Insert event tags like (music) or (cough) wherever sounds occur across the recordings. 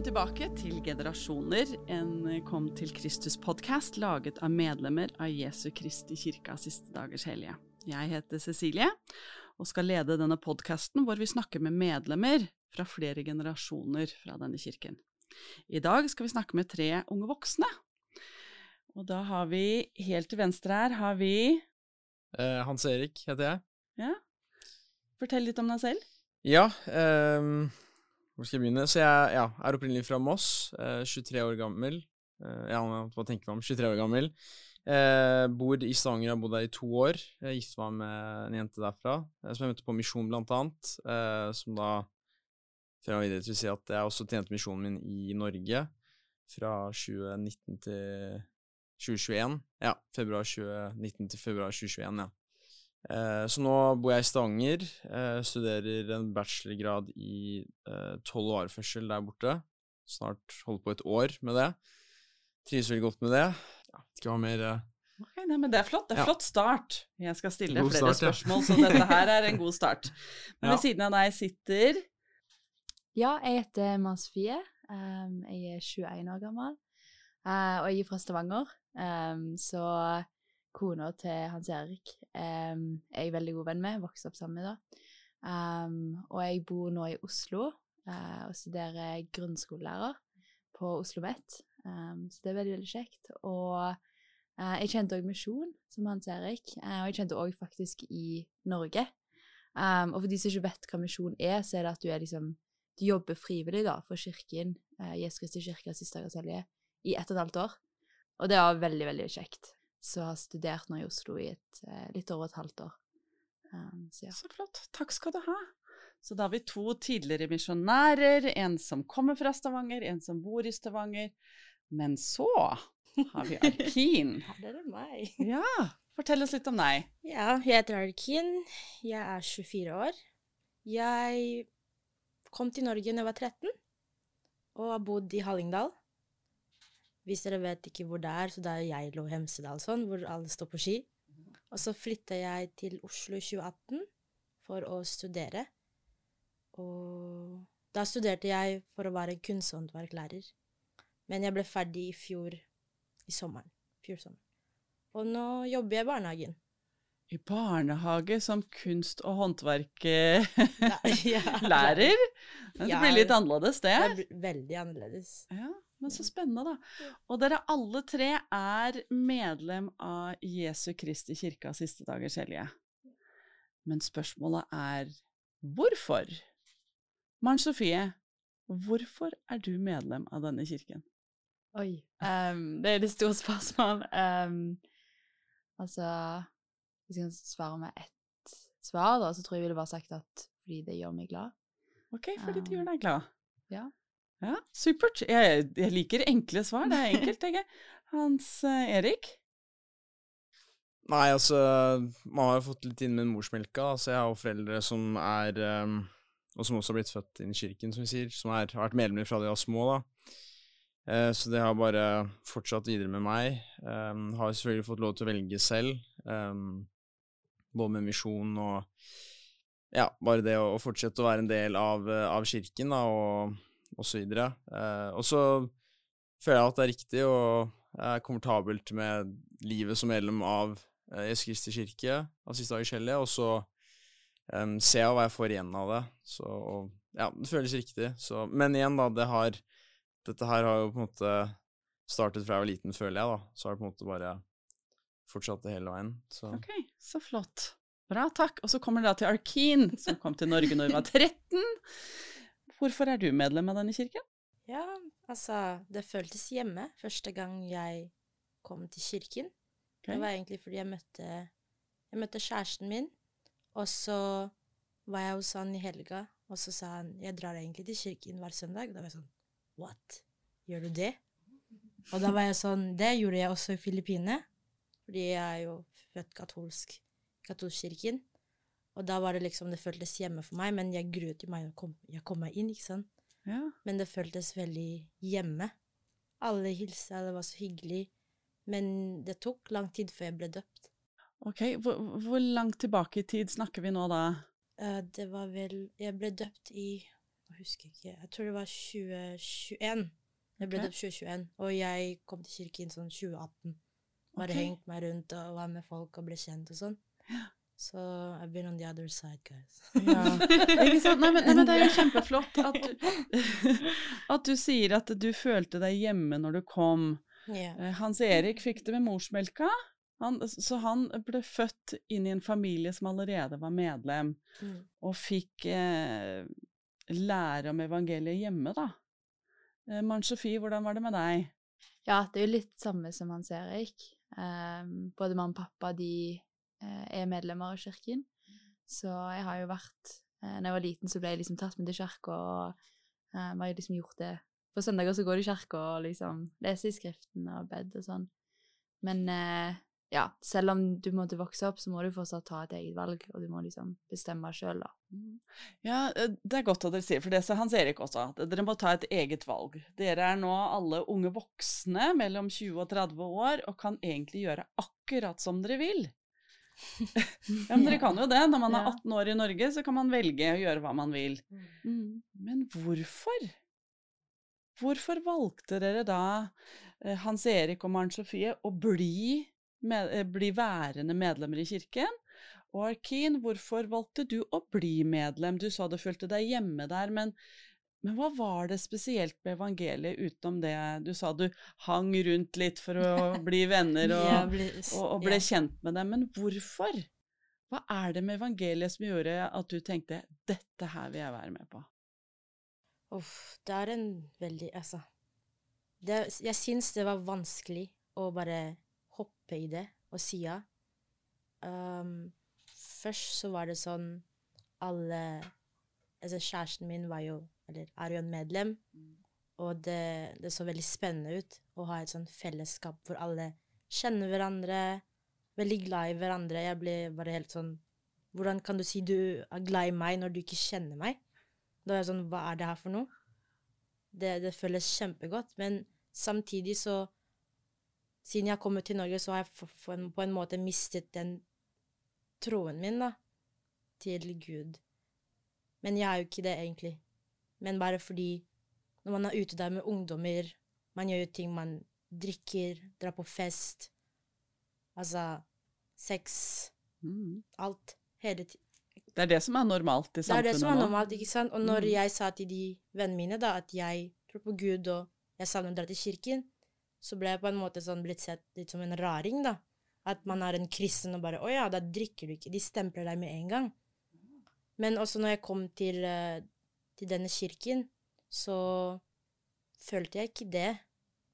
Velkommen tilbake til Generasjoner, en Kom til Kristus-podkast laget av medlemmer av Jesu Kristi kirka siste dagers hellige. Jeg heter Cecilie og skal lede denne podkasten hvor vi snakker med medlemmer fra flere generasjoner fra denne kirken. I dag skal vi snakke med tre unge voksne. Og da har vi, helt til venstre her, har vi Eh, Hans Erik heter jeg. Ja, fortell litt om deg selv. Ja, ehm, hvor skal jeg begynne? Så jeg ja, er opprinnelig fra Moss, eh, 23 år gammel. Eh, ja, hva tenker man om. 23 år gammel. Eh, bor i Stavanger, har bodd der i to år. Jeg giftet meg med en jente derfra, eh, som jeg møtte på misjon, blant annet. Eh, som da fører meg videre til å si at jeg også tjente misjonen min i Norge fra 2019 til 2021. Ja, februar 2019 til februar 2021, ja. Eh, så nå bor jeg i Stavanger, eh, studerer en bachelorgrad i eh, toll- og vareførsel der borte. Snart holder på et år med det. Trives veldig godt med det. Ja, ikke hva mer eh, nei, men Det er flott. Det er Ja. flott start. Jeg skal stille God flere start, ja. spørsmål, så dette her er en (laughs) god start. Men Ja. ved siden av deg sitter Ja, jeg heter Mars Fie. Um, jeg er 21 år gammel, eh, og jeg er fra Stavanger. Um, så kona til Hans Erik um, er jeg veldig god venn med, vokste opp sammen med da. Um, og jeg bor nå i Oslo uh, og studerer grunnskolelærer på Oslo OsloMet. Um, så det er veldig, veldig kjekt. Og uh, jeg kjente òg Misjon, som Hans Erik, uh, og jeg kjente òg faktisk i Norge. Og for de som ikke vet hva misjon er, så er det at du er liksom du jobber frivillig da, for kirken, uh, Jesu Kristi kirke, siste dagers hellige, i ett og et halvt år. Og det var veldig, veldig kjekt. Så har studert nå i Oslo i et, eh, litt over et halvt år. Um, så ja. Så flott. Takk skal du ha. Så da har vi to tidligere misjonærer, en som kommer fra Stavanger, en som bor i Stavanger. Men så har vi Alkin. Her (laughs) er det meg. (laughs) Ja, fortell oss litt om deg. Ja, jeg heter Arkin. Jeg er 24 år. Jeg kom til Norge da jeg var 13, og har bodd i Hallingdal. Hvis dere vet ikke hvor det er, så det er Geilo Hemsedal sånn, hvor alle står på ski. Og så flytta jeg til Oslo i 2018 for å studere. Og da studerte jeg for å være kunsthåndverklærer. Men jeg ble ferdig i fjor, i sommeren. Fjor sommer. Og nå jobber jeg i barnehagen. I barnehage som kunst- og håndverklærer. Ja. (laughs) Det blir litt annerledes, det. Det blir veldig annerledes. Ja, men så spennende, da. Og dere alle tre er medlem av Jesu Kristi kirka siste dagers hellige. Men spørsmålet er hvorfor? Maren Sofie, hvorfor er du medlem av denne kirken? Oi. Um, det er det store spørsmålet. Um, altså Hvis jeg kan svare med ett svar, da, så tror jeg jeg ville bare sagt at fordi det gjør meg glad. Ok, fordi det Um, gjør deg glad. ja. Ja, supert. Jeg, jeg liker enkle svar. Det er enkelt, tenker jeg. Hans eh, Erik? Nei, altså Man har jo fått litt inn med morsmelka. Altså, jeg har jo foreldre som er um, Og som også har blitt født inn i kirken, som vi sier. Som er, har vært medlemmer fra de var små, da. Eh, så det har bare fortsatt videre med meg. Um, har selvfølgelig fått lov til å velge selv. Um, både med misjon og Ja, bare det å, å fortsette å være en del av, eh, av kirken, da, og, videre. Eh, og så føler jeg at det er riktig og er komfortabelt med livet som medlem av eh, Jesu Kristi kirke av Siste dag i Skjellet, og så em, ser jeg hva jeg får igjen av det. Så og, ja, det føles riktig. Så, men igjen, da, det har Dette her har jo på en måte startet fra jeg var liten, føler jeg, da. Så har det på en måte bare fortsatt det hele veien. Så Ok, så flott. Bra, takk. Og så kommer det da til Arkin, som kom til Norge når hun var 13. Hvorfor er du medlem av denne kirken? Ja, altså, det føltes hjemme første gang jeg kom til kirken. Okay. Det var egentlig fordi jeg møtte, jeg møtte kjæresten min, og så var jeg hos han i helga, og så sa han jeg drar egentlig til kirken hver søndag. Da var jeg sånn What? Gjør du det? Og da var jeg sånn Det gjorde jeg også i Filippinene, fordi jeg er jo født katolsk i katolskirken. Og da var det liksom Det føltes hjemme for meg, men jeg gruet meg. Jeg kom, jeg kom meg inn, ikke sant? Ja. Men det føltes veldig hjemme. Alle hilsa, det var så hyggelig. Men det tok lang tid før jeg ble døpt. Ok, hvor, hvor langt tilbake i tid snakker vi nå da? Eh, det var vel Jeg ble døpt i Jeg husker ikke. Jeg tror det var 2021. Jeg ble okay. døpt 2021, og jeg kom til kirken sånn 2018. Bare okay. hengt meg rundt og var med folk og ble kjent og sånn. Så I've been on the other side, guys. Ja, ikke sant? Nei, men, nei, men det er jo kjempeflott at du, (laughs) at du sier at du følte deg hjemme når du kom. Ja. Eh, Hans Erik fikk det med morsmelka, han, så han ble født inn i en familie som allerede var medlem, Mm. og fikk eh, lære om evangeliet hjemme, da. Eh, Maren Sofie, hvordan var det med deg? Ja, det er jo litt samme som Hans Erik. Um, både mamma og pappa de er medlemmer av kirken. Så jeg har jo vært uh, Når jeg var liten, så ble jeg liksom tatt med til kirka, og uh, har liksom gjort det. På søndager så går du i kirka og liksom leser i Skriften og bedt og sånn. Men eh, ja, selv om du måtte vokse opp, så må du fortsatt ta et eget valg, og du må liksom bestemme sjøl, da. Ja, eh, det er godt at dere sier, for det sa Hans Erik også, at dere må ta et eget valg. Dere er nå alle unge voksne mellom 20 og 30 år, og kan egentlig gjøre akkurat som dere vil. (laughs) ja, men dere kan jo det. Når man er 18 år i Norge, så kan man velge å gjøre hva man vil. Mm. Men hvorfor? Hvorfor valgte dere da, eh, Hans Erik og Maren Sofie, å bli, med, eh, bli værende medlemmer i kirken? Og Arkeen, hvorfor valgte du å bli medlem? Du sa du følte deg hjemme der, men, men hva var det spesielt med evangeliet utenom det? Du sa du hang rundt litt for å (laughs) bli venner og, og, og ble kjent med dem, men hvorfor? Hva er det med evangeliet som gjorde at du tenkte 'dette her vil jeg være med på'? Uff, det er en veldig Altså det, Jeg syns det var vanskelig å bare hoppe i det og si ja. Um, først så var det sånn Alle Altså, kjæresten min var jo Eller er jo en medlem, og det, det så veldig spennende ut å ha et sånn fellesskap hvor alle kjenner hverandre, veldig glad i hverandre. Jeg ble bare helt sånn Hvordan kan du si du er glad i meg når du ikke kjenner meg? Da er jeg sånn, hva er det her for noe? Det, det føles kjempegodt, men samtidig så Siden jeg har kommet til Norge, så har jeg for, for en, på en måte mistet den troen min, da, til Gud. Men jeg er jo ikke det, egentlig. Men bare fordi når man er ute der med ungdommer, man gjør jo ting, man drikker, drar på fest Altså sex, Mm. alt. Hele tiden. Det er det som er normalt i Det er det som er normalt, ikke sant? Og når Mm. jeg sa til de vennene mine da, at jeg tror på Gud, og jeg savner å dra til kirken, så ble jeg på en måte sånn blitt sett litt som en raring, da. At man er en kristen og bare 'Å ja, da drikker du ikke.' De stempler deg med en gang. Men også når jeg kom til, eh, til denne kirken, så følte jeg ikke det.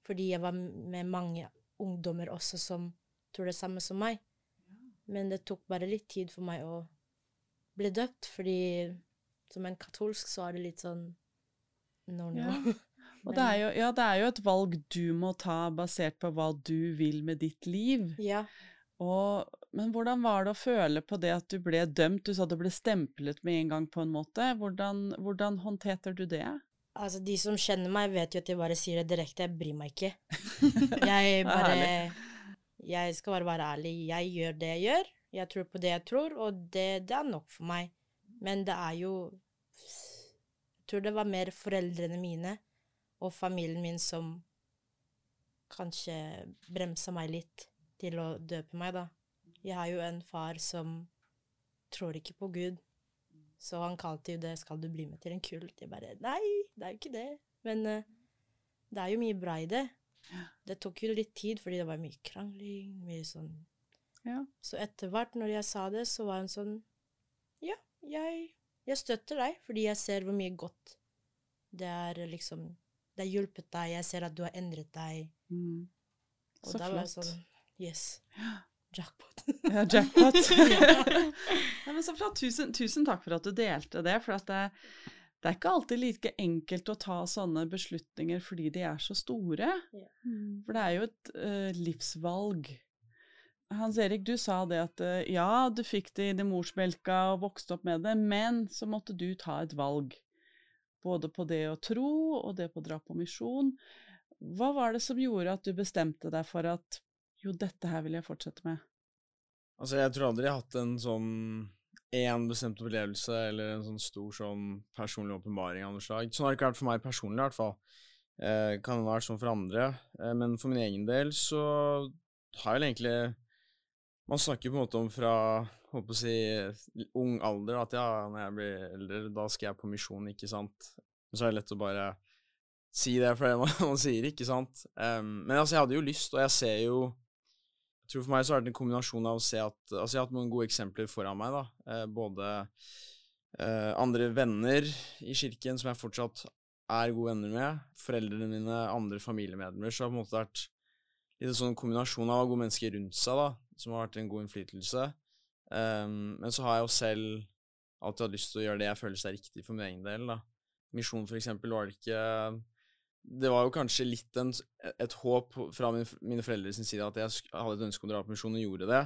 Fordi jeg var med mange ungdommer også som tror det samme som meg. Men det tok bare litt tid for meg å bli døpt, fordi som en katolsk så er det litt sånn no, no. Ja. (laughs) Og det er, jo, ja, det er jo et valg du må ta basert på hva du vil med ditt liv. Ja. Og, men hvordan var det å føle på det at du ble dømt? Du sa du ble stemplet med en gang på en måte. Hvordan, hvordan håndterer du det? Altså, de som kjenner meg, vet jo at jeg bare sier det direkte. Jeg bryr meg ikke. (laughs) Jeg bare Jeg skal bare være ærlig. Jeg gjør det jeg gjør. Jeg tror på det jeg tror, og det, det er nok for meg. Men det er jo Jeg tror det var mer foreldrene mine og familien min som kanskje bremsa meg litt til å døpe meg, da. Jeg har jo en far som tror ikke på Gud. Så han kalte jo det 'skal du bli med til en kult'? Jeg bare Nei, det er jo ikke det. Men uh, det er jo mye bra i det. Det tok jo litt tid, fordi det var mye krangling, mye sånn Ja. Så etter hvert, når jeg sa det, så var hun sånn Ja, jeg, jeg støtter deg, fordi jeg ser hvor mye godt det er liksom Det har hjulpet deg, jeg ser at du har endret deg. Mm. Og Så da var jeg flott. sånn Yes. Jackpot. (laughs) Ja, jackpot. (laughs) ja, men så bra. Tusen, tusen takk for at du delte det. For at det, det er ikke alltid like enkelt å ta sånne beslutninger fordi de er så store. Ja. For det er jo et uh, livsvalg. Hans Erik, du sa det at uh, ja, du fikk det i det morsmelka og vokste opp med det, men så måtte du ta et valg. Både på det å tro og det på å dra på misjon. Hva var det som gjorde at du bestemte deg for at jo, dette her vil jeg fortsette med? Altså, jeg tror aldri jeg har hatt en sånn én bestemt opplevelse eller en sånn stor sånn personlig åpenbaring av noe slag. Sånn har det ikke vært for meg personlig, i hvert fall. Eh, kan det være sånn for andre. Eh, men for min egen del så har jeg vel egentlig Man snakker på en måte om fra håper å si, ung alder at ja, når jeg blir eldre, da skal jeg på misjon, ikke sant. Men så er det lett å bare si det for det man, (laughs) man sier, ikke sant. Um, men altså, jeg hadde jo lyst, og jeg ser jo jeg tror For meg så har det en kombinasjon av å se at Altså, jeg har hatt noen gode eksempler foran meg, da. Eh, både eh, andre venner i kirken som jeg fortsatt er gode venner med, foreldrene mine, andre familiemedlemmer, så har det på en måte vært litt sånn kombinasjon av gode mennesker rundt seg, da, som har vært en god innflytelse. Um, men så har jeg jo selv alltid hatt lyst til å gjøre det jeg føler er riktig for min egen del. da. Misjon, for eksempel, var det ikke Det var jo kanskje litt en, et håp fra min, mine sin side at jeg hadde et ønske om å dra på misjon, og gjorde det.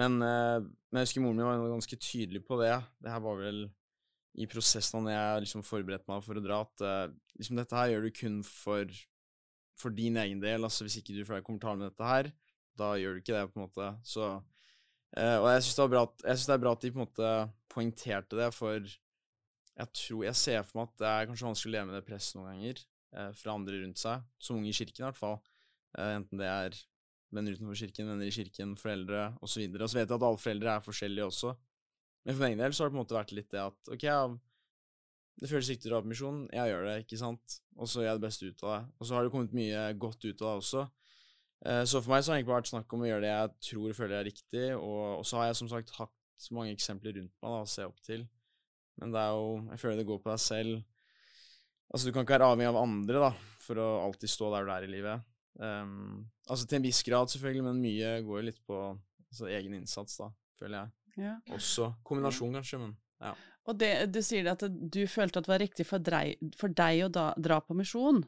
Men, uh, men jeg husker moren min var ganske tydelig på det. Det her var vel i prosessen da jeg liksom forberedte meg for å dra, at uh, liksom dette her gjør du kun for, for din egen del. altså Hvis ikke du føler deg komfortabel med dette her, da gjør du ikke det, på en måte. Så Uh, og jeg syns det, det, er bra at de på en måte poengterte det, for jeg tror Jeg ser for meg at det er kanskje vanskelig å leve med det presset noen ganger fra andre rundt seg, som unge i kirken i hvert fall. Uh, enten det er venner utenfor kirken, venner i kirken, foreldre osv. Og, og så vet jeg at alle foreldre er forskjellige også. Men for min del så har det på en måte vært litt det at ok, det føles riktig å dra på misjon, jeg gjør det, ikke sant, og så gjør jeg det beste ut av det. Og så har det kommet mye godt ut av det også. Eh, så for meg så har det egentlig vært snakk om å gjøre det jeg tror og føler er riktig, og, så har jeg som sagt hatt mange eksempler rundt meg da, å se opp til. Men det er jo Jeg føler det går på deg selv. Altså, du kan ikke være avhengig av andre da, for å alltid stå der du er i livet. Um, altså til en viss grad, selvfølgelig, men mye går jo litt på altså, egen innsats, da, føler jeg. Ja. Også kombinasjon, kanskje, men ja. Og det, du sier at du følte at det var riktig for, drei, for deg å da, dra på misjon.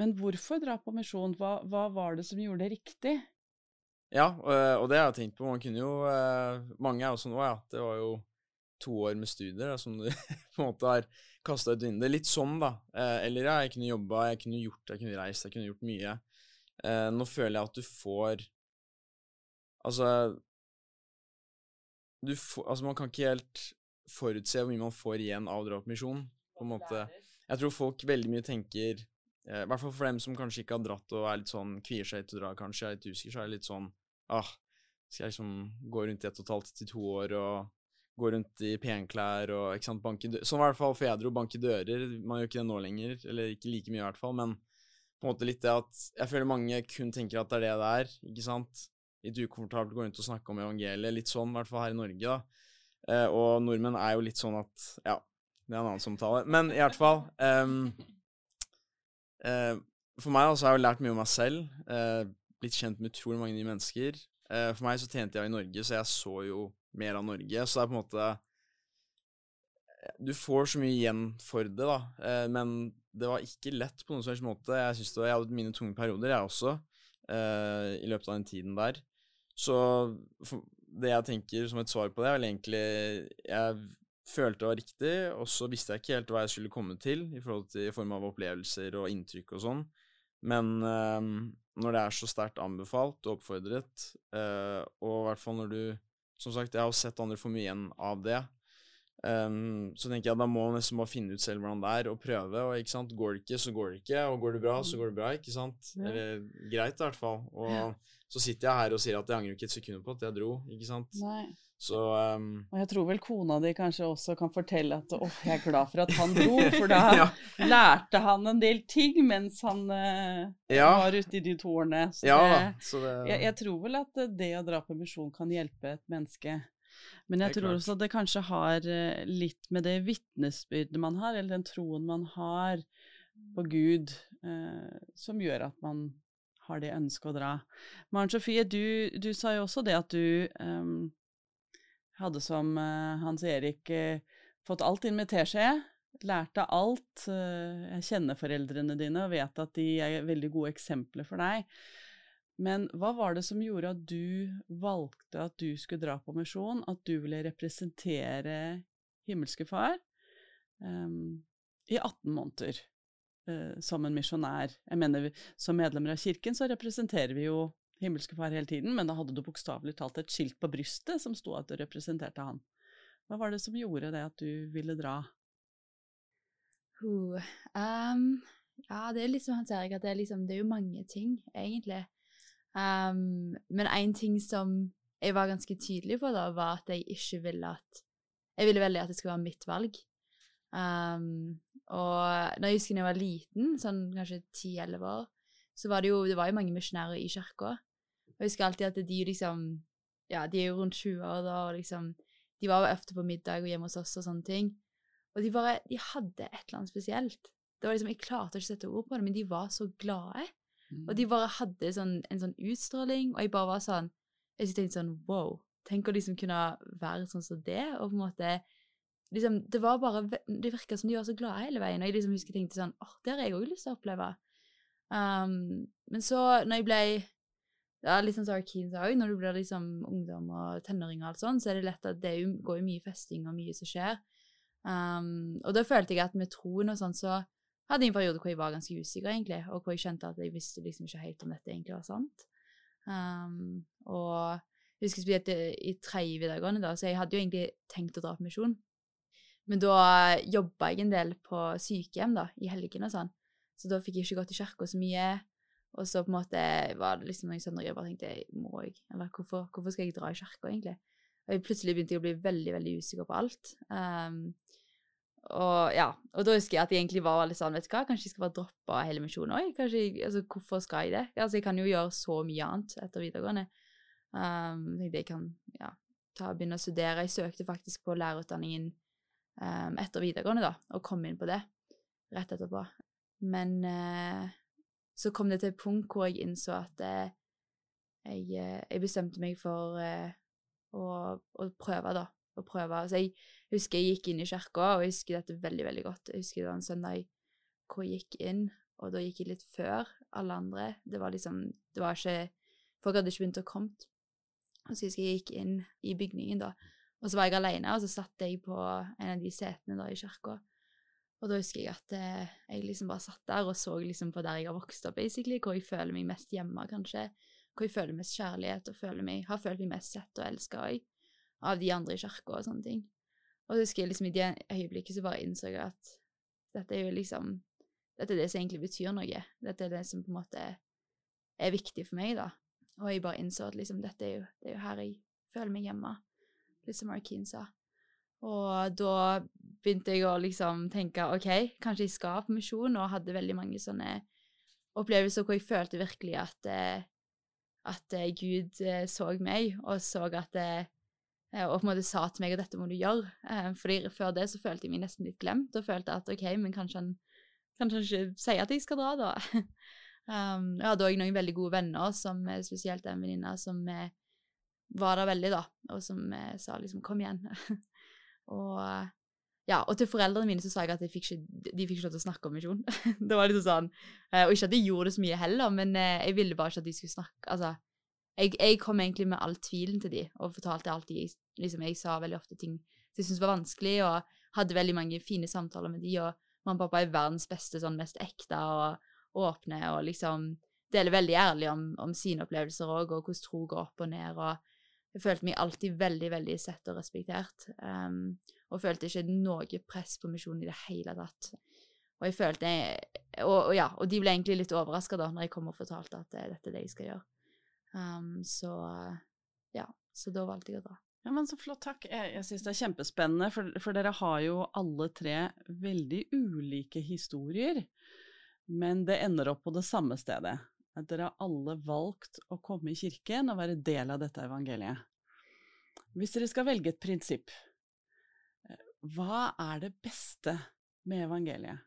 Men hvorfor dra på misjon? Hva, hva, var det som gjorde det riktig? Ja, og, det har jeg tenkt på. Man kunne jo eh, Mange er jo sånn Å ja, det var jo to år med studier da, som du (laughs) på en måte har kasta ut vinduet. Litt sånn, da. Eh, eller ja, jeg kunne jobba, jeg kunne gjort jeg kunne reist, jeg kunne gjort mye. Eh, nå føler jeg at du får Altså du får, Altså, man kan ikke helt forutse hvor mye man får igjen av å dra på misjon. På en måte. Jeg tror folk veldig mye tenker Eh, I hvert fall for dem som kanskje ikke har dratt og er litt sånn kvier seg til å dra, kanskje er litt usikker, så er det litt sånn ah, Skal jeg liksom gå rundt i ett og et halvt til to år og gå rundt i penklær og ikke sant, banke dører Som i hvert fall fedre å banke dører. Man gjør ikke det nå lenger, eller ikke like mye i hvert fall, men på en måte litt det at Jeg føler mange kun tenker at det er det det er, ikke sant? Litt ukomfortabelt å gå rundt og snakke om evangeliet, litt sånn, i hvert fall her i Norge, da. Eh, og nordmenn er jo litt sånn at Ja, det er en annen samtale. Men i hvert fall um, uh, for meg altså, har jeg lært mye om meg selv. Uh, blitt kjent med utrolig mange nye mennesker. Uh, for meg så tjente jeg i Norge, så jeg så jo mer av Norge. Så det er på en måte Du får så mye igjen for det, da. Eh, men det var ikke lett på noen slags måte. Jeg synes det var, jeg hadde mine tunge perioder, jeg også, eh, i løpet av den tiden der. Så det jeg tenker som et svar på det, er vel egentlig Jeg følte det var riktig, og så visste jeg ikke helt hva jeg skulle komme til i forhold til i form av opplevelser og inntrykk og sånn. Men øh, når det er så sterkt anbefalt og oppfordret, øh, og i hvert fall når du Som sagt, jeg har sett andre få mye igjen av det. Um, så tenker jeg da må man nesten bare finne ut selv hvordan det er, og prøve. Og ikke sant, går det ikke, så går det ikke. Og går det bra, så går det bra. ikke sant? Ja. Eller greit, i hvert fall. Og ja. så sitter jeg her og sier at jeg angrer ikke et sekund på at jeg dro. ikke sant? Nei. Så um, Og jeg tror vel kona di kanskje også kan fortelle at åh, jeg er glad for at han (laughs) dro, for da (laughs) ja. lærte han en del ting mens han uh, ja. var ute i de to årene. Så, ja, det, så det... Jeg, jeg, tror vel at det å dra på misjon kan hjelpe et menneske. Men jeg tror klart. også det kanskje har uh, litt med det vitnesbyrdet man har, eller den troen man har på Gud, eh, som gjør at man har det ønsket å dra. Maren Sofie, du, du, sa jo også det at du eh, hadde som eh, Hans Erik uh, fått alt inn med teskje. Lærte alt. Uh, jeg kjenner foreldrene dine og vet at de er veldig gode eksempler for deg. Men hva var det som gjorde at du valgte at du skulle dra på misjon, at du ville representere himmelske far um, i 18 måneder uh, som en misjonær? Jeg mener, som medlemmer av kirken så representerer vi jo himmelske far hele tiden, men da hadde du bokstavelig talt et skilt på brystet som sto at du representerte han. Hva var det som gjorde det at du ville dra? Uh, Um, ja, det er liksom, han ser jeg at det er liksom, det er jo mange ting, egentlig. Um, men en ting som jeg var ganske tydelig på da, var at jeg ikke ville at Jeg ville veldig at det skulle være mitt valg. Um, og når jeg husker da jeg var liten, sånn kanskje 10-11 år, så var det jo det var jo mange misjonærer i kirka. Og jeg husker alltid at de liksom Ja, de er jo rundt 20 år da, og liksom De var jo ofte på middag og hjemme hos oss og sånne ting. Og de bare De hadde et eller annet spesielt. Det var liksom, Jeg klarte ikke å sette ord på det, men de var så glade. Og de bare hadde sånn, en sånn utstråling, og jeg bare var sånn Jeg tenkte sånn wow. Tenk å liksom kunne være sånn som det, og på en måte liksom, Det var bare Det virka som de var så glade hele veien, og jeg liksom husker jeg tenkte sånn åh, det har jeg òg lyst til å oppleve. Um, men så, når jeg ble ja, litt sånn som Arkeen sa òg, når du blir liksom ungdom og tenåring og alt sånn, så er det lett at det går jo mye festing og mye som skjer. Um, og da følte jeg at med troen og sånn, så hadde en periode hvor jeg var ganske usikker, egentlig, og hvor jeg skjønte at jeg visste liksom ikke helt om dette egentlig var sant. Um, og jeg husker spesielt i tredje videregående, da, så jeg hadde jo egentlig tenkt å dra på misjon. Men da jobba jeg en del på sykehjem da, i helgene og sånn, så da fikk jeg ikke gått i kirka så mye. Og så på en måte var det liksom noen søndager jeg bare tenkte må jeg, eller hvorfor, hvorfor skal jeg dra i kirka, egentlig? Og jeg plutselig begynte jeg å bli veldig veldig usikker på alt. Um, og ja, og da husker jeg at jeg egentlig var litt sånn, vet du hva, kanskje jeg skal bare droppe hele misjonen òg? Altså hvorfor skal jeg det? Altså jeg kan jo gjøre så mye annet etter videregående. Um, jeg kan ja, ta, begynne å studere. Jeg søkte faktisk på lærerutdanningen um, etter videregående, da, og kom inn på det rett etterpå. Men uh, så kom det til et punkt hvor jeg innså at uh, jeg, uh, jeg, bestemte meg for å, å prøve, da. Å prøve. Så jeg husker jeg gikk inn i kirka, og jeg husker dette veldig, veldig godt. Jeg husker det var en søndag hvor jeg gikk inn, og da gikk jeg litt før alle andre. Det var liksom Det var ikke Folk hadde ikke begynt å komme. Og så husker jeg gikk inn i bygningen, da. Og så var jeg alene, og så satt jeg på en av de setene da i kirka. Og da husker jeg at eh, jeg liksom bare satt der og så liksom på der jeg har vokst opp, basically, hvor jeg føler meg mest hjemme, kanskje. Hvor jeg føler mest kjærlighet og føler meg, har følt meg mest sett og elska av de andre i kirka og sånne ting. Og så husker jeg liksom i det øyeblikket så bare innså jeg at dette er jo liksom Dette er det som egentlig betyr noe. Dette er det som på en måte er viktig for meg, da. Og jeg bare innså at liksom dette er jo, det er jo her jeg føler meg hjemme, litt som Arkeen sa. Og da begynte jeg å liksom tenke OK, kanskje jeg skal på misjon, og hadde veldig mange sånne opplevelser hvor jeg følte virkelig at, eh, at eh, Gud eh, så meg, og så at og på en måte sa til meg at dette må du gjøre. Eh, fordi før det så følte jeg meg nesten litt glemt, og følte at OK, men kanskje han, kanskje han ikke sier at jeg skal dra, da. (laughs) um, jeg hadde òg noen veldig gode venner, som, eh, spesielt en venninne som var der veldig, da, og som sa liksom 'kom igjen'. (laughs) og ja, og til foreldrene mine så sa jeg at fikk ikke, de fikk ikke lov til å snakke om misjon. (laughs) det var liksom sånn, Og ikke at de gjorde det så mye heller, men jeg ville bare ikke at de skulle snakke altså, jeg, jeg, kom egentlig med all tvilen til de, og fortalte alltid liksom, Jeg sa veldig ofte ting som jeg syntes var vanskelig, og hadde veldig mange fine samtaler med de, og mamma og pappa er verdens beste, sånn mest ekte og åpne, og liksom deler veldig ærlig om, om sine opplevelser òg, og hvordan tro går opp og ned, og jeg følte meg alltid veldig, veldig sett og respektert, um, og følte ikke noe press på misjonen i det hele tatt. Og jeg følte og, og, ja, og de ble egentlig litt overraska da når jeg kom og fortalte at det, dette er det jeg skal gjøre. Um, så ja, så da valgte jeg å dra. Ja, men Så flott, takk. Jeg, jeg syns det er kjempespennende, for, for, dere har jo alle tre veldig ulike historier. Men det ender opp på det samme stedet. At dere har alle valgt å komme i kirken og være del av dette evangeliet. Hvis dere skal velge et prinsipp, eh, hva er det beste med evangeliet?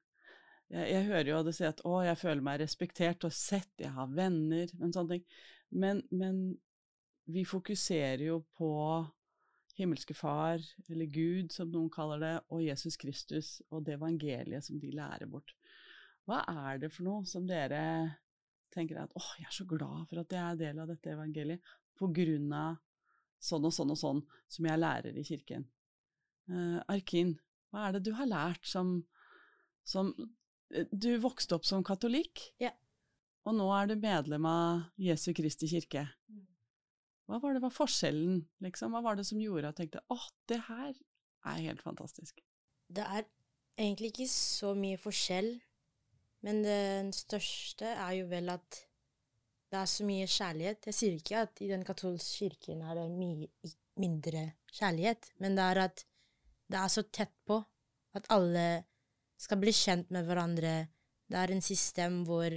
Jeg, jeg hører jo at du sier at 'å, jeg føler meg respektert og sett, jeg har venner', men sånne ting. Men, men vi fokuserer jo på himmelske Far, eller Gud som noen kaller det, og Jesus Kristus og det evangeliet som de lærer bort. Hva er det for noe som dere tenker at åh, jeg er så glad for at jeg er del av dette evangeliet, på grunn av sånn og sånn og sånn som jeg lærer i kirken? Uh, Arkin, hva er det du har lært som, som eh, Du vokste opp som katolikk? Ja. Og nå er du medlem av Jesu Kristi kirke. Mm. Hva var det var forskjellen, liksom? Hva var det som gjorde at du tenkte åh, det her er helt fantastisk. Det er egentlig ikke så mye forskjell, men den største er jo vel at det er så mye kjærlighet. Jeg sier ikke at i den katolske kirken er det mye mindre kjærlighet, men det er at det er så tett på at alle skal bli kjent med hverandre. Det er en system hvor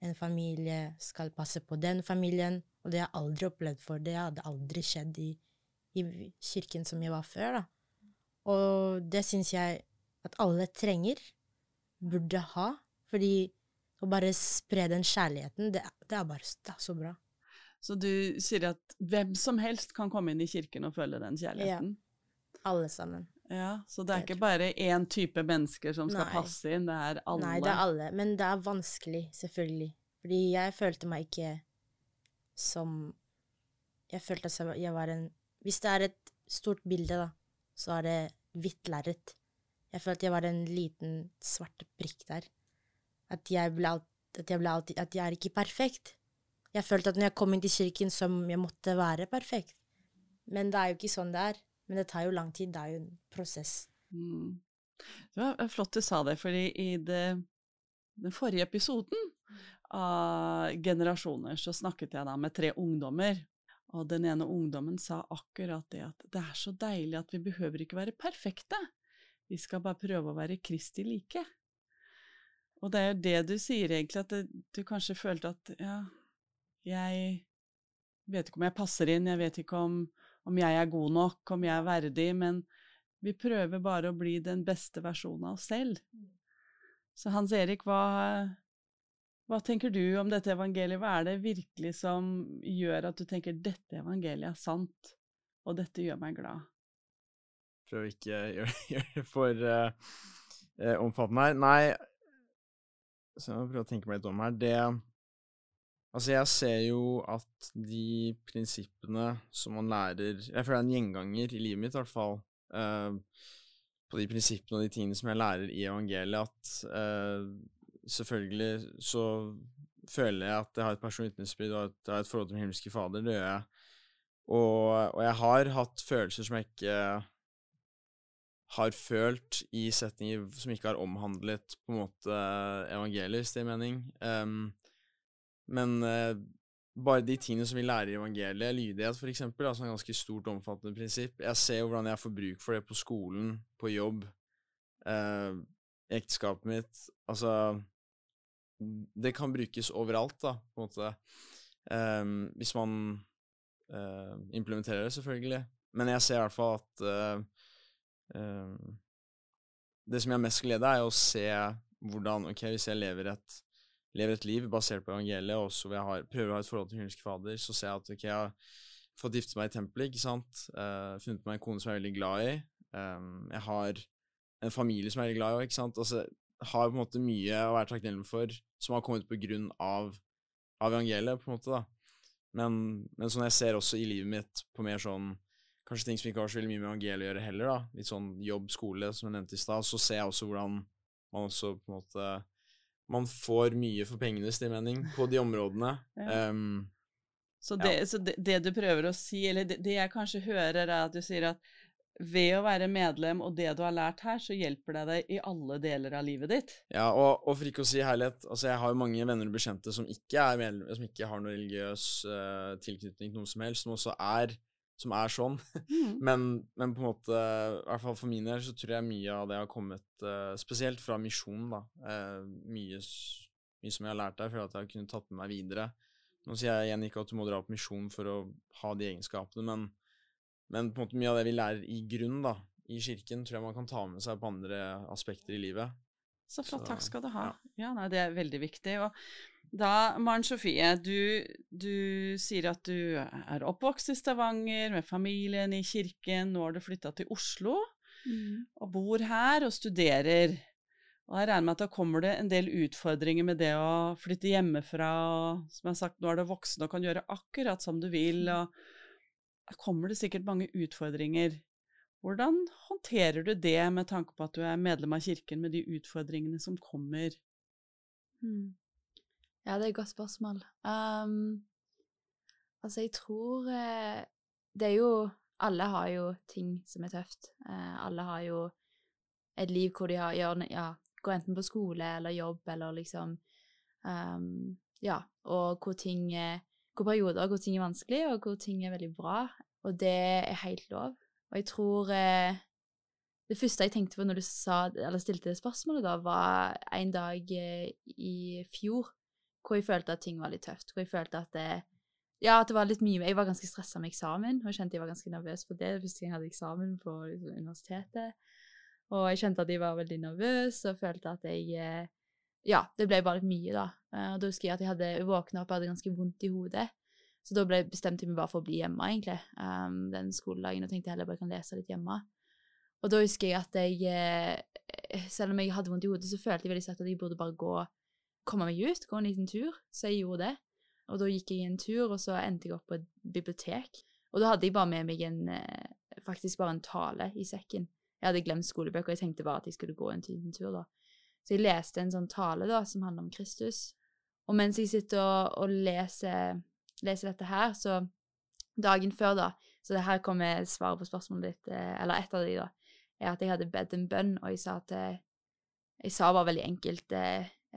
en familie skal passe på den familien, og det har jeg aldri opplevd for. Det hadde aldri skjedd i, i kirken som jeg var før, da. Og det syns jeg at alle trenger, burde ha, fordi å bare spre den kjærligheten, det, det er bare det er så bra. Så du sier at hvem som helst kan komme inn i kirken og føle den kjærligheten? Ja. Alle sammen. Ja, Så det er ikke bare én type mennesker som skal Nei. passe inn, det er alle? Nei, det er alle. Men det er vanskelig, selvfølgelig. Fordi jeg følte meg ikke som Jeg følte at jeg var en Hvis det er et stort bilde, da, så er det hvitt lerret. Jeg følte jeg var en liten svart prikk der. At jeg ble, alt, at jeg ble alltid At jeg er ikke perfekt. Jeg følte at når jeg kom inn til kirken, som jeg måtte være perfekt. Men det er jo ikke sånn det er. Men det tar jo lang tid. Det er jo en prosess. Mm. Det var flott du sa det, fordi i det, den forrige episoden av Generasjoner så snakket jeg da med tre ungdommer. Og den ene ungdommen sa akkurat det at det er så deilig at vi behøver ikke være perfekte. Vi skal bare prøve å være Kristi like. Og det er jo det du sier egentlig, at det, du kanskje følte at ja, jeg vet ikke om jeg passer inn, jeg vet ikke om, om jeg er god nok, om jeg er verdig, men vi prøver bare å bli den beste versjonen av oss selv. Så Hans Erik, hva, hva tenker du om dette evangeliet? Hva er det virkelig som gjør at du tenker dette evangeliet er sant, og dette gjør meg glad? Prøv ikke å gjøre, (laughs) det for eh, omfattende her. Nei, så jeg må prøve å tenke meg litt om her. Det Altså, jeg ser jo at de prinsippene som man lærer Jeg føler det er en gjenganger i livet mitt, i hvert fall. Uh, på de prinsippene og de tingene som jeg lærer i evangeliet, at uh, selvfølgelig så føler jeg at jeg har et personlig vitnesbyrd og at jeg har et forhold til min himmelske Fader. Det gjør jeg. Og, og jeg har hatt følelser som jeg ikke har følt i setninger som ikke har omhandlet på en måte evangeliet, hvis det gir mening. Em, men eh, bare de tingene som vi lærer i evangeliet, lydighet for eksempel, altså et ganske stort, omfattende prinsipp. Jeg ser jo hvordan jeg får bruk for det på skolen, på jobb, eh, ekteskapet mitt. Altså Det kan brukes overalt, da, på en måte. Em, hvis man eh, implementerer det, selvfølgelig. Men jeg ser i hvert fall at eh, em, Det som jeg har mest glede av, er å se hvordan Ok, hvis jeg lever et, lever et liv basert på evangeliet, og så jeg har, prøver å ha et forhold til himmelske Fader, så ser jeg at okay, jeg har fått gifte meg i tempelet, ikke sant, uh, funnet meg en kone som jeg er veldig glad i, um, jeg har en familie som jeg er veldig glad i, ikke sant, altså har på en måte mye å være takknemlig for som har kommet på grunn av, av evangeliet, på en måte, da. Men, men sånn jeg ser også i livet mitt på mer sånn Kanskje ting som ikke har så mye med evangeliet å gjøre heller, da. Litt sånn jobb, skole, som jeg nevnte i stad. Så ser jeg også hvordan man også på en måte Man får mye for pengene, hvis mening, på de områdene. Ja. um, Så, Ja. det, så det, det du prøver å si, eller det, det jeg kanskje hører, er at du sier at ved å være medlem og det du har lært her, så hjelper det deg i alle deler av livet ditt. Ja, og, og for ikke å si herlighet, altså jeg har jo mange venner og bekjente som ikke medlem, som ikke har noe religiøs uh, tilknytning til noe som helst, som også er, som er sånn. Mm. (laughs) Men, men på en måte, i hvert fall for min del, så tror jeg mye av det har kommet uh, spesielt fra misjonen, da. Uh, mye, mye som jeg har lært der, for at jeg har kunnet tatt med meg videre. Nå sier jeg igjen ikke at du må dra på misjon for å ha de egenskapene, men, men på en måte mye av det vi lærer i grunn, da, i kirken, tror jeg man kan ta med seg på andre aspekter i livet. Så flott, takk skal du ha. ja. Ja, nei, det er veldig viktig. Og da, Maren Sofie, du, du sier at du er oppvokst i Stavanger med familien i kirken, nå har du flytta til Oslo og bor her og studerer. Og jeg regner med at da kommer det en del utfordringer med det å flytte hjemmefra, og som jeg har sagt, nå er du voksen og kan gjøre akkurat som du vil, og da kommer det sikkert mange utfordringer. Hvordan håndterer du det med tanke på at du er medlem av kirken, med de utfordringene som kommer? Hmm. Ja, det er et godt spørsmål. Um, altså, jeg tror eh, Det er jo alle har jo ting som er tøft. Uh, alle har jo et liv hvor de har, gjør, ja, går enten på skole eller jobb eller liksom um, Ja, og hvor ting Hvor perioder hvor ting er vanskelig, og hvor ting er veldig bra. Og det er helt lov. Og jeg tror eh, Det første jeg tenkte på når du sa, stilte spørsmålet, da, var en dag eh, i fjor hvor jeg følte at ting var litt tøft. Hvor jeg følte at det, ja, at det var litt mye Jeg var ganske stressa med eksamen, og jeg kjente jeg var ganske nervøs for det. Gang jeg hadde eksamen på liksom, universitetet. Og jeg kjente at jeg var veldig nervøs, og følte at jeg eh, Ja, det ble bare litt mye, da. Eh, og da husker jeg at jeg hadde våkna opp og hadde ganske vondt i hodet. Så da ble, jeg meg bare for å bli hjemme, egentlig, um, den skoledagen, og tenkte jeg heller bare kan lese litt hjemme. Og da husker jeg at jeg eh, Selv om jeg hadde vondt i hodet, så følte jeg veldig sterkt at jeg burde bare gå komme meg ut, gå en liten tur. Så jeg gjorde det. Og da gikk jeg en tur, og så endte jeg opp på et bibliotek. Og da hadde jeg bare med meg en faktisk bare en tale i sekken. Jeg hadde glemt skolebøker, og jeg tenkte bare at jeg skulle gå en liten tur, da. Så jeg leste en sånn tale da, som handler om Kristus. Og mens jeg sitter og, og leser, leser, dette her, så dagen før, da Så det her kommer svaret på spørsmålet ditt, eller et av de, da, er at jeg hadde bedt en bønn, og jeg sa at Jeg sa bare veldig enkelt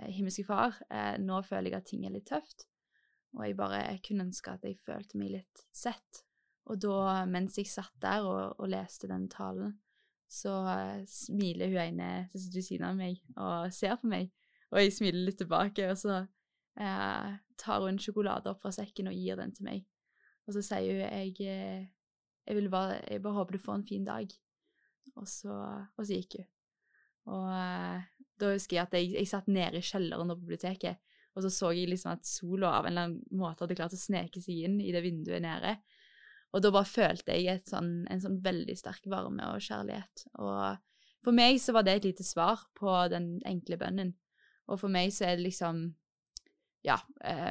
Himmelske Far, nå føler jeg at ting er litt tøft, og jeg bare kunne ønske at jeg følte meg litt sett. Og da, mens jeg satt der og, og leste den talen, så smiler hun ene som sitter ved siden av meg og ser på meg, og jeg smiler litt tilbake, og så uh, tar hun sjokolade opp fra sekken og gir den til meg. Og så sier hun jeg, eh, jeg, bare, jeg bare håper du får en fin dag. Og så, og så gikk hun. Og eh, da husker jeg at jeg, jeg satt nede i kjelleren på biblioteket, og så så jeg liksom at sola av en eller annen måte hadde klart å sneke seg inn i det vinduet nede. Og da bare følte jeg sånn, en sånn veldig sterk varme og kjærlighet. Og for meg så var det et lite svar på den enkle bønnen. Og for meg så er det liksom Ja,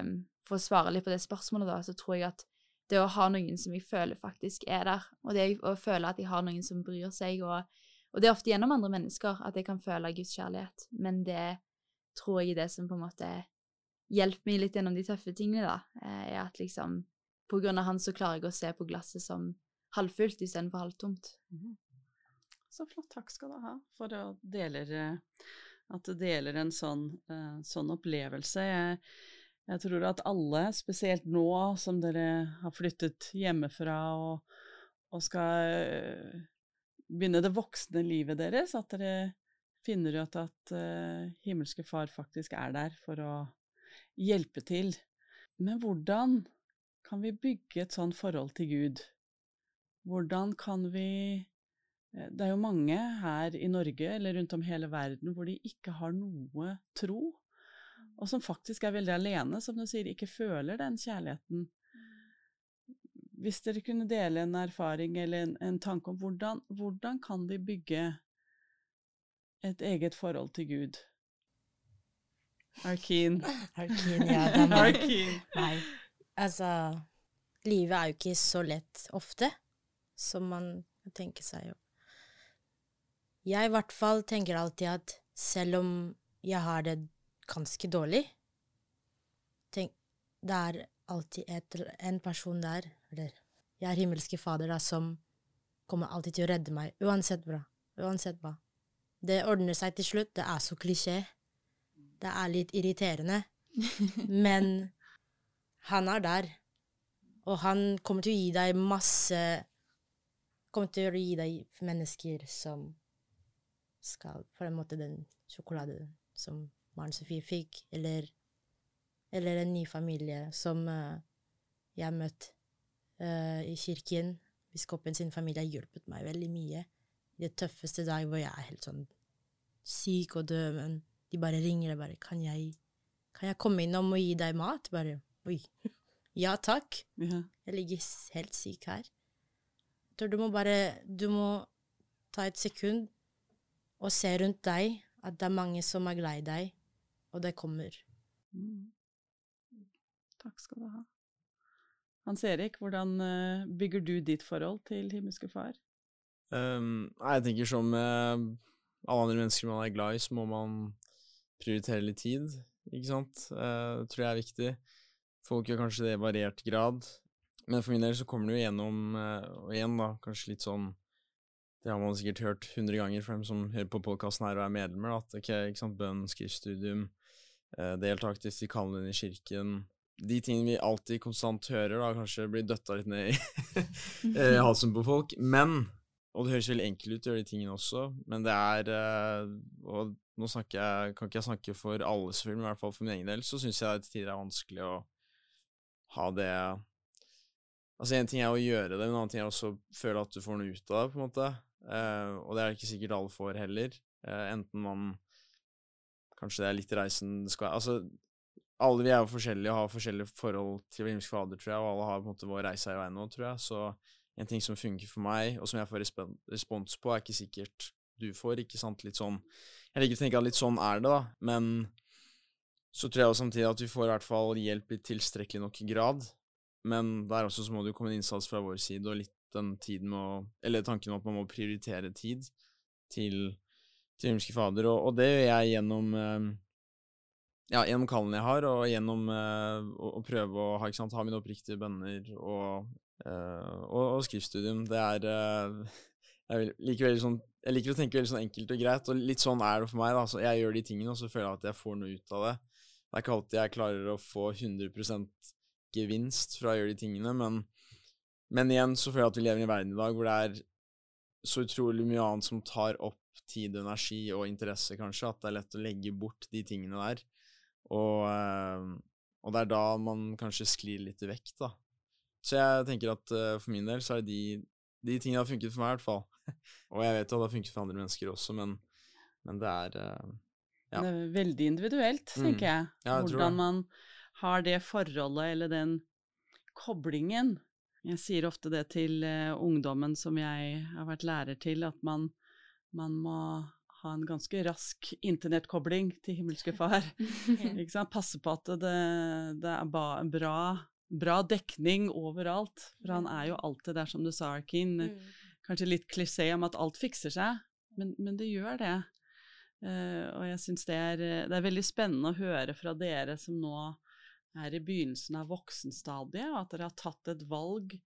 um, for å svare litt på det spørsmålet, da, så tror jeg at det å ha noen som jeg føler faktisk er der, og det å føle at jeg har noen som bryr seg, og, og det er ofte gjennom andre mennesker at jeg kan føle Guds kjærlighet, men det tror jeg er det som på en måte hjelper meg litt gjennom de tøffe tingene, da, eh, er at liksom på grunn av han så klarer jeg å se på glasset som halvfullt istedenfor halvtomt. Mm. Så flott. Takk skal du ha for å deler, at det deler en sånn, uh, sånn opplevelse. Jeg, jeg, tror at alle, spesielt nå som dere har flyttet hjemmefra og, og skal uh, begynne det voksne livet deres, at dere finner ut at uh, himmelske Far faktisk er der for å hjelpe til. Men hvordan kan vi bygge et sånn forhold til Gud? Hvordan kan vi Det er jo mange her i Norge eller rundt om hele verden hvor de ikke har noe tro, og som faktisk er veldig alene, som du sier, ikke føler den kjærligheten. Hvis dere kunne dele en erfaring eller en, en tanke om hvordan, hvordan kan de bygge et eget forhold til Gud? Arkin. (laughs) Arkin, ja. (laughs) Arkin. Nei. Altså, livet er jo ikke så lett ofte som man tenker seg jo. Jeg i hvert fall tenker alltid at selv om jeg har det ganske dårlig, tenk, det er alltid et, en person der, eller jeg er himmelske Fader, da, som kommer alltid til å redde meg, uansett bra, uansett hva. Det ordner seg til slutt. Det er så klisjé. Det er litt irriterende. (laughs) Men han er der. Og han kommer til å gi deg masse Kommer til å gi deg mennesker som skal På en måte den sjokoladen som Maren Sofie fikk, eller, eller en ny familie som uh, jeg har møtt uh, i kirken. Biskopen sin familie har hjulpet meg veldig mye. I det tøffeste dag hvor jeg er helt sånn syk og død, men de bare ringer og bare kan jeg, 'Kan jeg komme innom og gi deg mat?' Bare Oi. Ja takk. Ja. Jeg ligger helt syk her. Jeg tror du må bare Du må ta et sekund og se rundt deg at det er mange som er glad i deg, og det kommer. Mm. Takk skal du ha. Hans Erik, hvordan uh, bygger du ditt forhold til himmelske Far? Um, jeg tenker som med alle andre mennesker man er glad i, så må man prioritere litt tid, ikke sant. Uh, det tror jeg er viktig. Folk gjør kanskje det i variert grad. Men for min del så kommer det jo gjennom, eh, og igjen da, kanskje litt sånn Det har man sikkert hørt hundre ganger for dem som hører på podkasten her og er medlemmer, at ok, ikke sant, bønn, skriftstudium, eh, deltak i kallen i kirken De tingene vi alltid konstant hører, da, kanskje blir døtta litt ned i (laughs) eh, halsen på folk. Men Og det høres veldig enkelt ut å gjøre de tingene også, men det er eh, Og nå jeg, kan ikke jeg snakke for alle, selvfølgelig, men i hvert fall for min egen del, så syns jeg til tider er vanskelig å ha det Altså, en ting er å gjøre det, men en annen ting er også å føle at du får noe ut av det, på en måte. Eh, og det er ikke sikkert alle får heller. Uh, enten man Kanskje det er litt reisen skal Altså, alle vi er jo forskjellige og har forskjellige forhold til Himmelsk Fader, tror jeg, og alle har på en måte vår reise i veien nå, tror jeg. Så en ting som funker for meg, og som jeg får respons på, er ikke sikkert du får, ikke sant. Litt sånn Jeg liker å tenke at litt sånn er det, da, men så tror jeg også samtidig at vi får i hvert fall hjelp i tilstrekkelig nok grad men der også så må det jo komme en innsats fra vår side, og litt den tiden med å Eller tanken om at man må prioritere tid til, til Himmelske Fader, og, og, det gjør jeg gjennom eh, ja, gjennom kallen jeg har, og gjennom eh, å, å, prøve å ha, sant, ha mine oppriktige bønner og, eh, og, og, skriftstudium. Det er eh, jeg, liker sånn, jeg, liker å tenke veldig sånn enkelt og greit, og litt sånn er det for meg. da, så Jeg gjør de tingene, og så føler jeg at jeg får noe ut av det. Det er ikke alltid jeg klarer å få 100% gevinst fra å gjøre de tingene, men, men igjen så føler jeg at vi lever i en verden i dag hvor det er så utrolig mye annet som tar opp tid, energi og interesse, kanskje, at det er lett å legge bort de tingene der. Og, eh, og det er da man kanskje sklir litt vekk, da. Så jeg tenker at uh, for min del så er det de, de tingene har funket for meg, i hvert fall. (laughs) og jeg vet jo at det har funket for andre mennesker også, men, men det er uh, ja. Det er veldig individuelt, tenker mm. jeg. Ja, jeg Hvordan man har det forholdet eller den koblingen. Jeg sier ofte det til uh, ungdommen som jeg har vært lærer til, at man, man må ha en ganske rask internettkobling til himmelske (laughs) far. Passe på at det, det er bra, bra, dekning overalt. For han er jo alltid der, som du sa, Arkin. Mm. Kanskje litt klisjé om at alt fikser seg, men, men det gjør det. Uh, og jeg syns det, det, er veldig spennende å høre fra dere som nå er i begynnelsen av voksenstadiet, og at dere har tatt et valg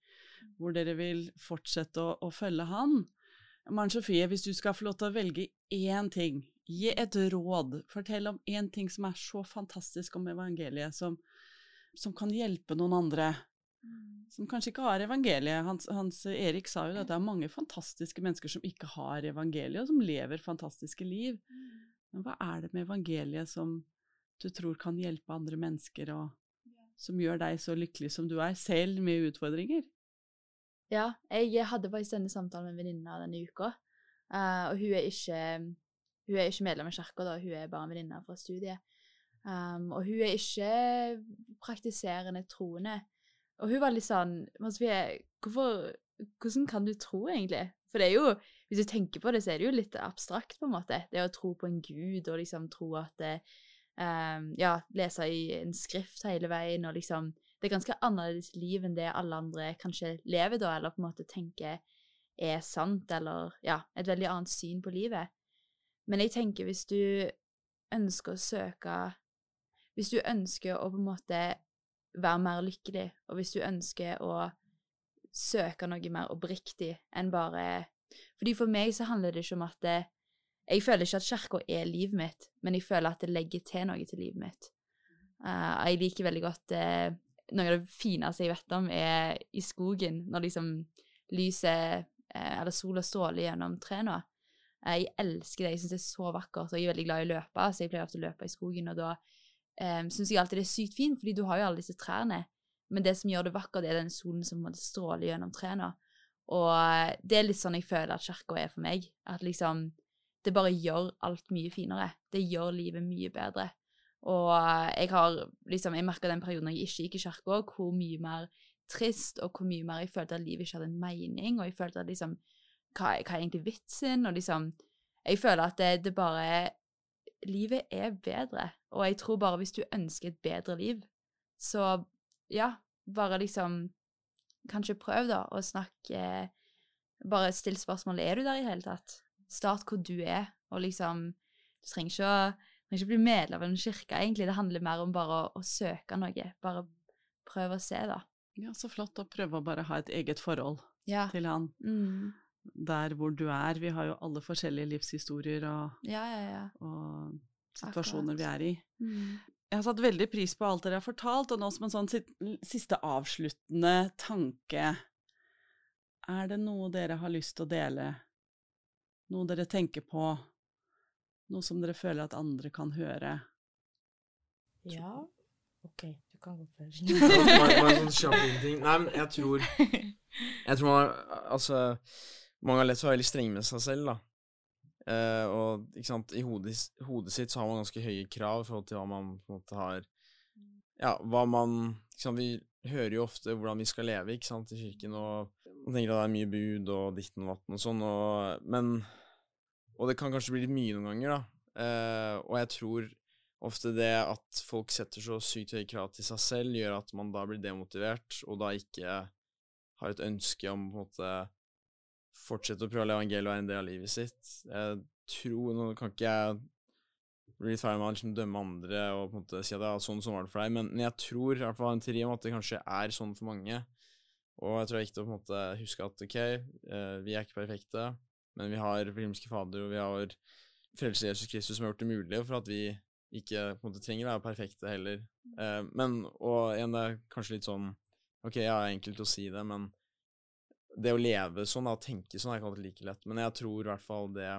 hvor dere vil fortsette å, å følge han. Maren Sofie, hvis du skal få lov til å velge én ting, gi et råd, fortell om én ting som er så fantastisk om evangeliet, som, som kan hjelpe noen andre, som kanskje ikke har evangeliet. Hans, Hans, Erik sa jo at det er mange fantastiske mennesker som ikke har evangeliet, og som lever fantastiske liv. Men hva er det med evangeliet som du tror kan hjelpe andre mennesker, og som gjør deg så lykkelig som du er, selv med utfordringer? Ja, jeg hadde faktisk denne samtalen med en venninne denne uka, uh, og hun er ikke, hun er ikke medlem av kirka, hun er bare en venninne fra studiet. Um, og hun er ikke praktiserende troende. Og hun var litt sånn hvorfor, Hvordan kan du tro, egentlig? For det er jo, hvis du tenker på det, så er det jo litt abstrakt, på en måte. Det å tro på en gud og liksom tro at det, um, ja, lese i en skrift hele veien, og liksom Det er ganske annerledes liv enn det alle andre kanskje lever da, eller på en måte tenker er sant, eller ja, et veldig annet syn på livet. Men jeg tenker hvis du ønsker å søke Hvis du ønsker å på en måte være mer lykkelig, og hvis du ønsker å søke noe mer oppriktig enn bare Fordi for meg så handler det ikke om at det, jeg føler ikke at kirka er livet mitt, men jeg føler at det legger til noe til livet mitt. Uh, jeg liker veldig godt uh, Noe av det fineste jeg vet om, er i skogen, når liksom lyset uh, eller sola stråler gjennom trærne. jeg elsker det, jeg syns det er så vakkert, og jeg er veldig glad i å løpe, så jeg pleier ofte å løpe i skogen, og da um, syns jeg alltid det er sykt fint, fordi du har jo alle disse trærne. Men det som gjør det vakkert, er den solen som stråler gjennom trærne. Og det er litt sånn jeg føler at kirka er for meg. At liksom det bare gjør alt mye finere. Det gjør livet mye bedre. Og jeg har liksom, jeg merka den perioden jeg ikke gikk i kirka, hvor mye mer trist og hvor mye mer jeg følte at livet ikke hadde en mening, og jeg følte at liksom Hva, hva er egentlig vitsen? Og liksom Jeg føler at det, det bare Livet er bedre, og jeg tror bare hvis du ønsker et bedre liv, så ja, bare liksom Kanskje prøv, da, å snakke Bare still spørsmålet er du der i hele tatt. Start hvor du er, og liksom Du trenger ikke å, trenger ikke bli medlem av en kirke, egentlig. Det handler mer om bare å, å, søke noe. Bare prøve å se, da. Ja, så flott å prøve å bare ha et eget forhold Ja. til han Mm. der hvor du er. Vi har jo alle forskjellige livshistorier og, Ja, ja, ja. og situasjoner Akkurat. vi er i. Mm. Jeg har satt veldig pris på alt dere har fortalt, og nå som en sånn siste avsluttende tanke Er det noe dere har lyst til å dele? Noe dere tenker på? Noe som dere føler at andre kan høre? Ja. OK, du kan gå først. bare, en sånn (laughs) ting. Nei, men jeg tror Jeg tror man Altså, mange har lett for å være veldig strenge med seg selv, da. Uh, og ikke sant, i hodet, hodet sitt så har man ganske høye krav i forhold til hva man på en måte har Ja, hva man ikke sant, Vi hører jo ofte hvordan vi skal leve, ikke sant, i kirken, og man tenker at det er mye bud og ditten og vatten og sånn, og Men Og det kan kanskje bli litt mye noen ganger, da. Eh, og jeg tror ofte det at folk setter så sykt høye krav til seg selv, gjør at man da blir demotivert, og da ikke har et ønske om på en måte fortsette å prøve å leve evangeliet og være en del av livet sitt. Jeg tror Nå kan ikke jeg bli litt ferdig med å liksom dømme andre og på en måte si at ja, sånn, sånn var det for deg, men, jeg tror i hvert fall en teori om at det kanskje er sånn for mange. Og jeg tror det er viktig å på en måte huske at ok, eh, vi er ikke perfekte, men vi har himmelske Fader, og vi har frelser Jesus Kristus som har gjort det mulig for at vi ikke på en måte trenger å være perfekte heller. Eh, men, og igjen, det er kanskje litt sånn Ok, jeg er enkelt å si det, men det å leve sånn, da, tenke sånn, er ikke alltid like lett. Men jeg tror i hvert fall det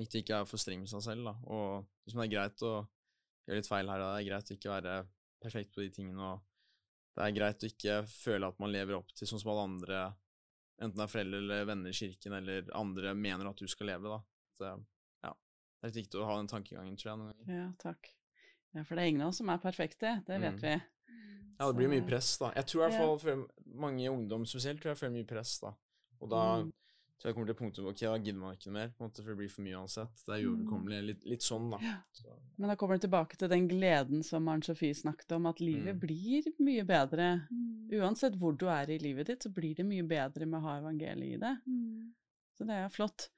viktig ikke er for streng med seg selv, da. Og hvis det er greit å gjøre litt feil her og der, det er greit å ikke være perfekt på de tingene, og det er greit å ikke føle at man lever opp til sånn som alle andre, enten det er foreldre eller venner i kirken, eller andre mener at du skal leve, da. Så ja, det er litt viktig å ha den tankegangen, tror jeg, noen ganger. Ja, takk. Ja, for det er ingen av oss som er perfekte, det vet Mm. vi. Ja, det blir mye press, da. Jeg tror i hvert fall for mange ungdom spesielt tror jeg føler mye press, da. Og da Mm. Tror jeg kommer til punktet hvor ok, da gidder man ikke mer, på en måte, for det blir for mye uansett. Det er uoverkommelig. Litt, litt sånn, da. Så, Men da kommer det tilbake til den gleden som Arne Sofie snakket om, at livet Mm. blir mye bedre. Mm. Uansett hvor du er i livet ditt, så blir det mye bedre med å ha evangeliet i det. Mm. Så det er flott.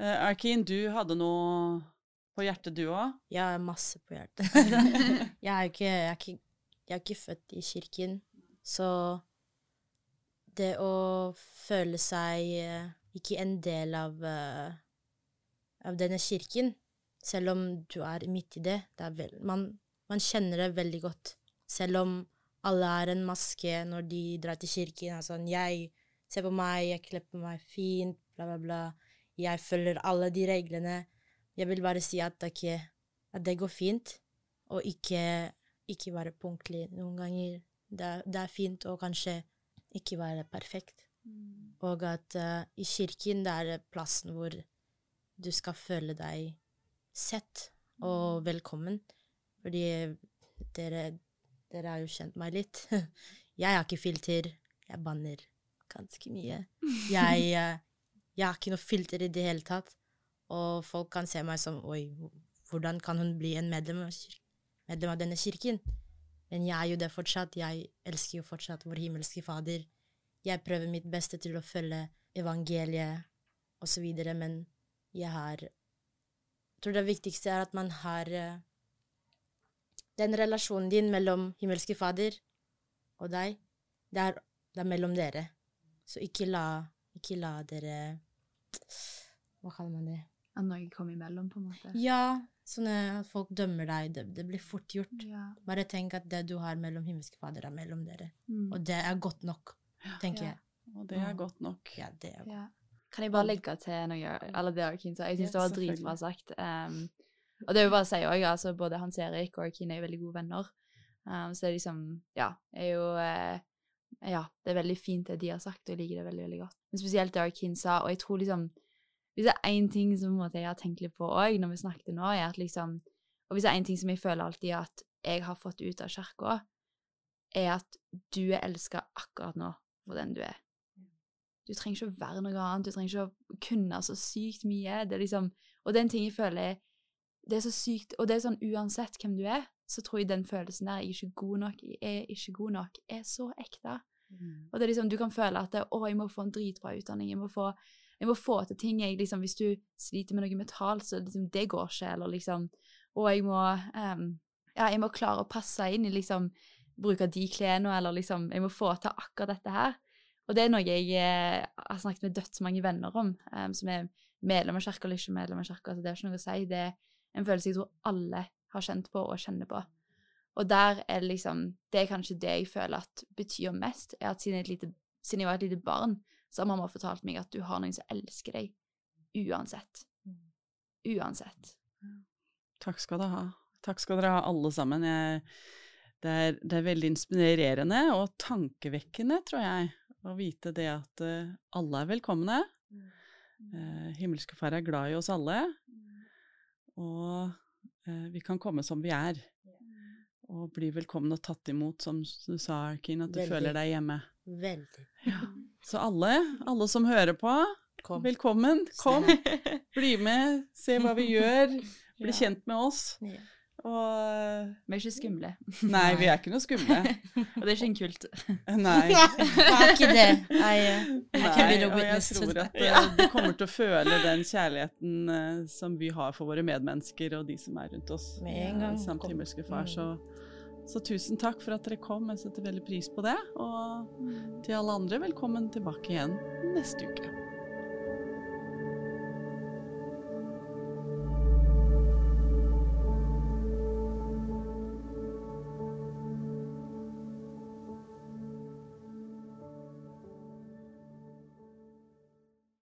Uh, Arkin, du hadde noe på hjertet du òg? Har masse på hjertet. (laughs) jeg, er ikke, jeg, er ikke, jeg er ikke født i kirken, så det å føle seg eh, ikke en del av, uh, av denne kirken, selv om du er midt i det, det vel, man, man kjenner det veldig godt. Selv om alle er en maske når de drar til kirken. er sånn, jeg ser på meg, jeg kler på meg fint, bla, bla, bla. Jeg følger alle de reglene. Jeg vil bare si at, okay, at det går fint, og ikke, ikke være punktlig noen ganger. Det, det er fint å kanskje ikke være perfekt. Mm. Og at uh, i kirken det er plassen hvor du skal føle deg sett og velkommen. Fordi dere, dere har jo kjent meg litt. (laughs) Jeg har ikke filter. Jeg banner ganske mye. Jeg, uh, (laughs) jeg har ikke noe filter i det hele tatt. Og folk kan se meg som Oi, hvordan kan hun bli en medlem av, medlem av denne kirken? Men jeg er jo det fortsatt. Jeg elsker jo fortsatt vår himmelske Fader. Jeg prøver mitt beste til å følge evangeliet osv., men jeg har Jeg tror det viktigste er at man har eh, den relasjonen din mellom himmelske Fader og deg. Det er, det er mellom dere. Så ikke la, ikke la dere Hva kaller man det? At noe kommer imellom, på en måte. Ja, sånn at folk dømmer deg. Det, det blir fort gjort. Ja. Bare tenk at det du har mellom himmelske Fader, er mellom dere. Mm. Og det er godt nok, tenker Ja. jeg. Og det er Mm. godt nok. Ja, det er godt. Ja. Kan jeg bare legge til noe? Eller det Akin sa. Jeg syns Ja, det var dritbra sagt. Um, og det vil jeg bare si òg, altså både Hans Erik og Kine er jo veldig gode venner. Um, så det er liksom Ja, er jo eh, Ja, det er veldig fint det de har sagt, og jeg liker det veldig, veldig godt. Men spesielt det Akin sa, og jeg tror liksom Hvis det er én ting som på en måte, jeg har tenkt litt på òg når vi snakket nå, er at liksom Og hvis det er én ting som jeg føler alltid at jeg har fått ut av kirka, er at du er elska akkurat nå for den du er. Du trenger ikke å være noe annet, du trenger ikke å kunne så sykt mye. Det er liksom, og den ting jeg føler Det er så sykt, og det er sånn uansett hvem du er, så tror jeg den følelsen der 'jeg er ikke god nok', 'jeg er ikke god nok', er så ekte. Mm. Og det er liksom, du kan føle at det, 'å, jeg må få en dritbra utdanning', jeg må få, jeg må få til ting. Jeg, liksom, hvis du sliter med noe metall, så liksom, det går ikke. Eller liksom Og jeg må um, ja, jeg må klare å passe inn i liksom bruke de klærne, eller liksom Jeg må få til akkurat dette her. Og det er noe jeg eh, har snakket med dødsmange venner om, um, som er medlem av kirka eller ikke medlem av kirka. Altså det er ikke noe å si. Det er en følelse jeg tror alle har kjent på og kjenner på. Og der er det liksom Det er kanskje det jeg føler at betyr mest, er at siden, lite, siden jeg var et lite barn, så har mamma fortalt meg at du har noen som elsker deg uansett. Uansett. Takk skal dere ha. Takk skal dere ha, alle sammen. Jeg, det, er, det, er, veldig inspirerende og tankevekkende, tror jeg, å vite det at uh, alle er velkomne. Uh, himmelske Far er glad i oss alle. Og uh, vi kan komme som vi er. Og bli velkommen og tatt imot, som du sa, Arkin, at du veldig. føler deg hjemme. Veldig. Ja. Så alle, alle som hører på, Kom. velkommen. Kom. Bli med, se hva vi gjør. (laughs) Bli ja. kjent med oss. Og Vi er ikke skumle. Nei, vi er ikke noe skumle. (laughs) og det er ikke en kult. Nei. (laughs) Det er ikke det. Nei, Nei, og jeg tror at uh, du kommer til å føle den kjærligheten uh, som vi har for våre medmennesker og de som er rundt oss. Med en gang. Samt himmelske far. Så, så, tusen takk for at dere kom. Jeg setter veldig pris på det. Og til alle andre, velkommen tilbake igjen neste uke.